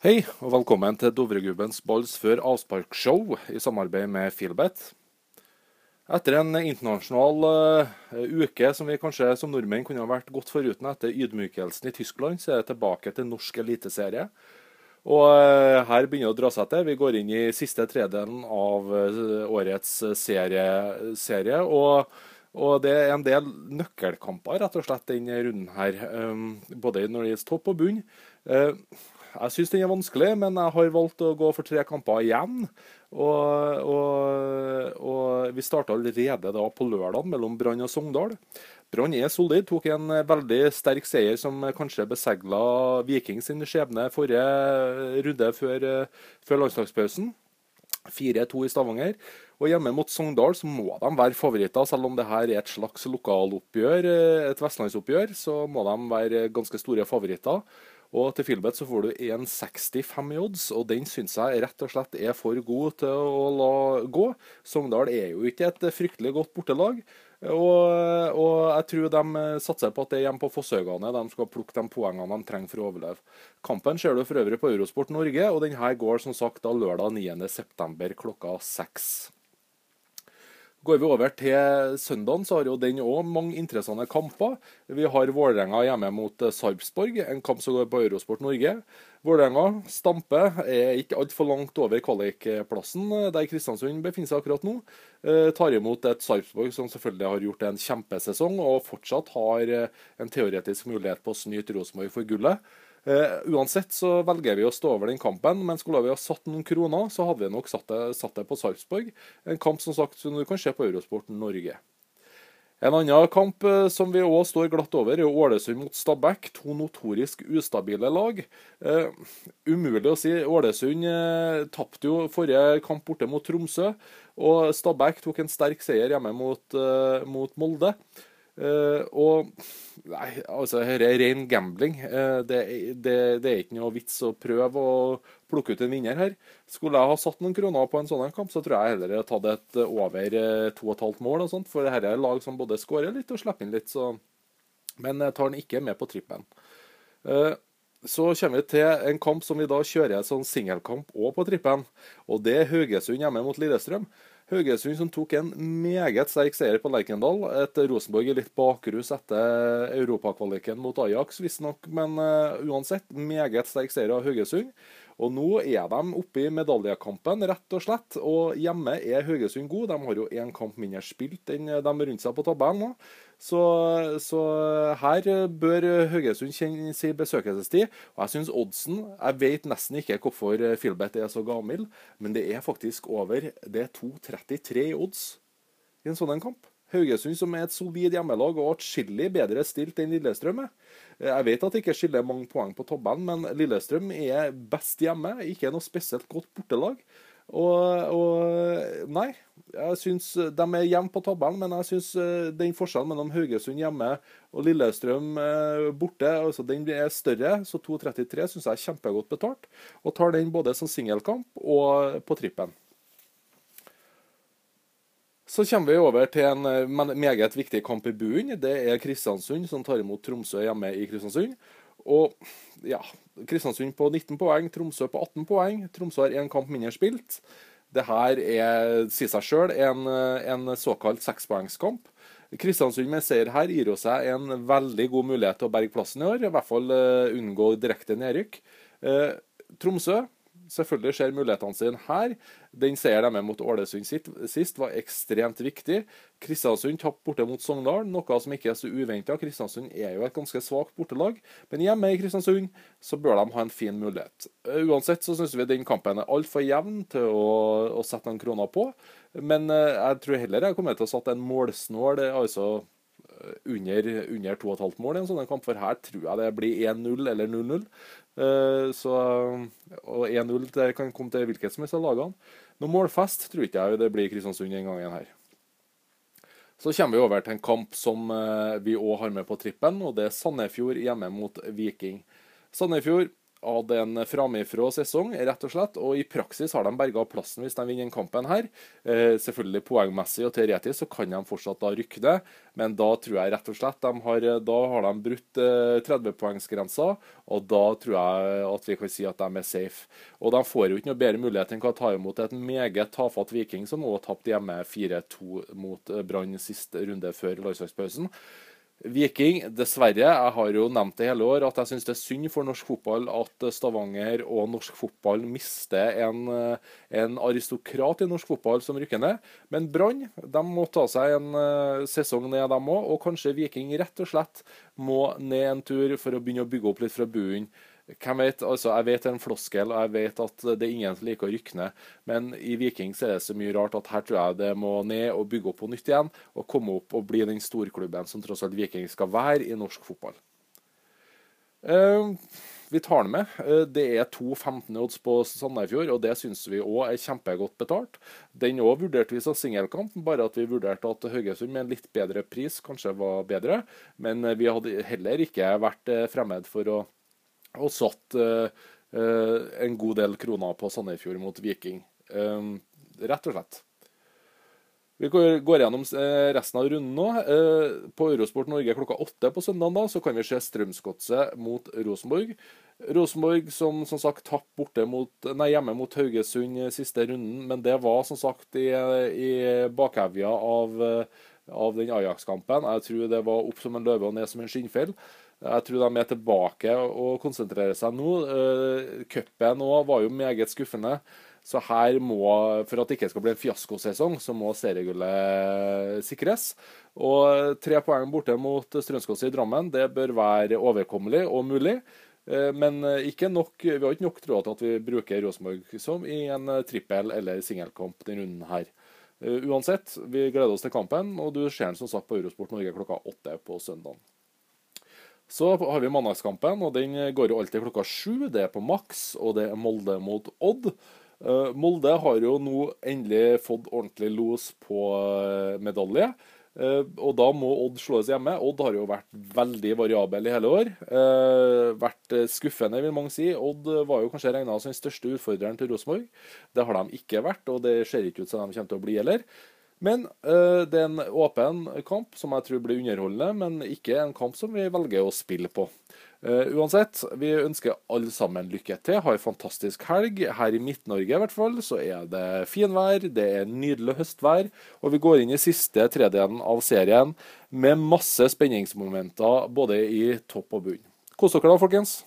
Hei, og velkommen til Dovregubbens balls før avsparkshow i samarbeid med Filbet. Etter en internasjonal uh, uke som vi kanskje som nordmenn kunne ha vært godt foruten etter ydmykelsen i Tyskland, så er det tilbake til norsk eliteserie. Og uh, her begynner det å dra seg til. Vi går inn i siste tredelen av uh, årets serie. serie og, og, det er en del nøkkelkamper rett og slett denne runden her, um, både når det gjelder topp og bunn. Jeg syns den er vanskelig, men jeg har valgt å gå for tre kamper igjen. Og, og, og vi starta allerede da på lørdag mellom Brann og Sogndal. Brann er solid, tok en veldig sterk seier som kanskje besegla Viking sin skjebne forrige runde før, før landslagspausen. 4-2 i Stavanger. Og hjemme mot Sogndal så må de være favoritter, selv om det her er et slags lokaloppgjør, et vestlandsoppgjør, så må de være ganske store favoritter. Og til Filbet så får du 1,65 i odds, og den syns jeg rett og slett er for god til å la gå. Sogndal er jo ikke et fryktelig godt bortelag. Og, og jeg tror de satser på at det er hjemme på Fosshaugane de skal plukke de poengene de trenger for å overleve. Kampen ser du for øvrig på Eurosport Norge, og den her går som sagt da lørdag 9.9. klokka seks. Går vi over til søndagen, så har jo den òg mange interessante kamper. Vi har Vålerenga hjemme mot eh, Sarpsborg, en kamp som går på Eurosport Norge. Vålerenga Stampe er ikke altfor langt over kvalikplassen, eh, der Kristiansund befinner seg akkurat nå. Eh, tar imot et Sarpsborg som selvfølgelig har gjort en kjempesesong, og fortsatt har en teoretisk mulighet på å snyte Rosenborg for gullet. Uh, uansett så velger vi å stå over den kampen, men skulle vi ha satt noen kroner, så hadde vi nok satt det, satt det på Sarpsborg. En kamp som sagt som du kan se på Eurosport Norge. En annen kamp uh, som vi òg står glatt over, er Ålesund mot Stabæk. To notorisk ustabile lag. Uh, umulig å si. Ålesund tapte jo forrige kamp borte mot Tromsø, og Stabæk tok en sterk seier hjemme mot, mot Molde. Uh, og Nei, altså, dette er ren gambling. Uh, det, det, det, er ikke noe vits å prøve å plukke ut en vinner her. Skulle jeg ha satt noen kroner på en sånn kamp, så tror jeg heller jeg hadde tatt et over uh, to og et halvt mål. og sånt, For dette er lag som både skårer litt og slipper inn litt. Så. Men jeg tar den ikke med på trippen. Så kommer vi til en kamp som vi da kjører sånn singelkamp òg på trippen. Og det er Haugesund hjemme mot Lillestrøm. Haugesund som tok en meget sterk seier på Lerkendal. Et Rosenborg i litt bakrus etter europakvaliken mot Ajax, visstnok. Men uh, uansett, meget sterk seier av Haugesund. Og nå er de oppe i medaljekampen, rett og slett. Og hjemme er Haugesund god. De har jo én kamp mindre spilt enn de rundt seg på tabellen. Så, så, her bør Haugesund kjenne sin besøkelsestid. Og jeg syns oddsen Jeg vet nesten ikke hvorfor Filbet er så gammel, men det er faktisk over Det er 2,33 i odds i en sånn kamp. Haugesund som er et solid hjemmelag og atskillig bedre stilt enn Lillestrøm er. Jeg vet at det ikke skiller mange poeng på tabellen, men Lillestrøm er best hjemme. Ikke noe spesielt godt bortelag. Og, og Nei, jeg syns de er jevne på tabellen, men jeg syns eh, den forskjellen mellom Haugesund hjemme og Lillestrøm eh, borte altså den er større. Så 2,33 syns jeg er kjempegodt betalt. Og tar den både som singelkamp og på trippen. Så kommer vi over til en eh, meget viktig kamp i buen. Det er Kristiansund som tar imot Tromsø hjemme i Kristiansund. Og ja, Kristiansund på 19 poeng, Tromsø på 18 poeng. Tromsø har én kamp mindre spilt. Det her er, sier seg sjøl, en, en såkalt sekspoengskamp. Kristiansund med seier her gir seg en veldig god mulighet til å berge plassen i år. I hvert fall uh, unngå direkte nedrykk. Tromsø selvfølgelig ser mulighetene sine her. Den seieren de mot Ålesund sist var ekstremt viktig. Kristiansund tapte borte mot Sogndal, noe som ikke er så uventa. Kristiansund er jo et ganske svakt bortelag, men hjemme i Kristiansund så bør de ha en fin mulighet. Eh, uansett så syns vi den kampen er altfor jevn til å, å, sette noen kroner på. Men eh, jeg tror heller jeg kommer til å sette en målsnål, altså eh, under, under 2,5 mål i en sånn kamp, for her tror jeg det blir 1-0 eller 0-0. Eh, så, og 1-0 kan komme til hvilket som helst av lagene. Noe målfest tror ikke jeg det blir Kristiansund den gangen her. Så kommer vi over til en kamp som eh, vi òg har med på trippen, og det er Sandefjord hjemme mot Viking. Sandefjord hadde en framifrå sesong, rett og slett. Og i praksis har de berga plassen hvis de vinner denne kampen her. Eh, selvfølgelig poengmessig og teoretisk så kan de fortsatt da rykke det, men da tror jeg rett og slett de har, da har de brutt eh, 30-poengsgrensa, og da tror jeg at vi kan si at de er safe. Og de får jo ikke noe bedre mulighet enn å ta imot et meget tafatt Viking, som òg tapte hjemme 4-2 mot eh, Brann siste runde før landslagspausen. Viking, dessverre, jeg har jo nevnt det hele år, at jeg syns det er synd for norsk fotball at Stavanger og norsk fotball mister en, en aristokrat i norsk fotball som rykker ned. Men Brann de må ta seg en uh, sesong ned, dem òg. Og kanskje Viking rett og slett må ned en tur for å begynne å bygge opp litt fra bunnen. Hvem vet, altså Jeg vet det er en floskel, og jeg vet at det er ingen som liker å rykke ned. Men i Viking så er det så mye rart at her tror jeg det må ned og bygge opp på nytt igjen. Og komme opp og bli den storklubben som tross alt Viking skal være i norsk fotball. Uh, vi tar den med. Uh, det er to 15 odds på Sandefjord, og det syns vi òg er kjempegodt betalt. Den òg vurderte vi som singelkamp, bare at vi vurderte at Haugesund med en litt bedre pris kanskje var bedre. Men vi hadde heller ikke vært eh, fremmed for å og satt uh, en god del kroner på Sandefjord mot Viking. Um, rett og slett. Vi går, gjennom resten av runden nå. På Eurosport Norge klokka åtte på søndag da, så kan vi se Strømsgodset mot Rosenborg. Rosenborg som som sagt tapte hjemme mot Haugesund siste runden, men det var som sagt i, i bakhevja av, av den Ajax-kampen. Jeg tror det var opp som en løve og ned som en skinnfeil. Jeg tror de er tilbake og konsentrerer seg nå. Uh, Cupen òg var jo meget skuffende. Så her må, for at det ikke skal bli en fiaskosesong, så må seriegullet sikres. Og tre poeng borte mot Strømsgodset i Drammen, det bør være overkommelig og mulig. Eh, men ikke nok, vi har ikke nok tråd til at vi bruker Rosenborg som i en trippel- eller singelkamp denne runden her. Eh, uansett, vi gleder oss til kampen, og du ser den som sagt på Eurosport Norge klokka åtte på søndag. Så har vi mandagskampen, og den går jo alltid klokka sju. Det er på maks, og det er Molde mot Odd. Uh, Molde har jo nå endelig fått ordentlig los på uh, medalje. Uh, og da må Odd slås hjemme. Odd har jo vært veldig variabel i hele år. vært skuffende, vil mange si. Odd var jo kanskje regna som den største utfordreren til Rosenborg. Det har de ikke vært, og det ser ikke ut som de kommer til å bli heller. Men uh, det er en åpen kamp som jeg tror blir underholdende, men ikke en kamp som vi velger å spille på. Uh, uansett, vi ønsker alle sammen lykke til. Ha en fantastisk helg. Her i Midt-Norge i hvert fall så er det finvær, det er nydelig høstvær, og vi går inn i siste tredelen av serien med masse spenningsmomenter både i topp og bunn. Kos dere da, folkens.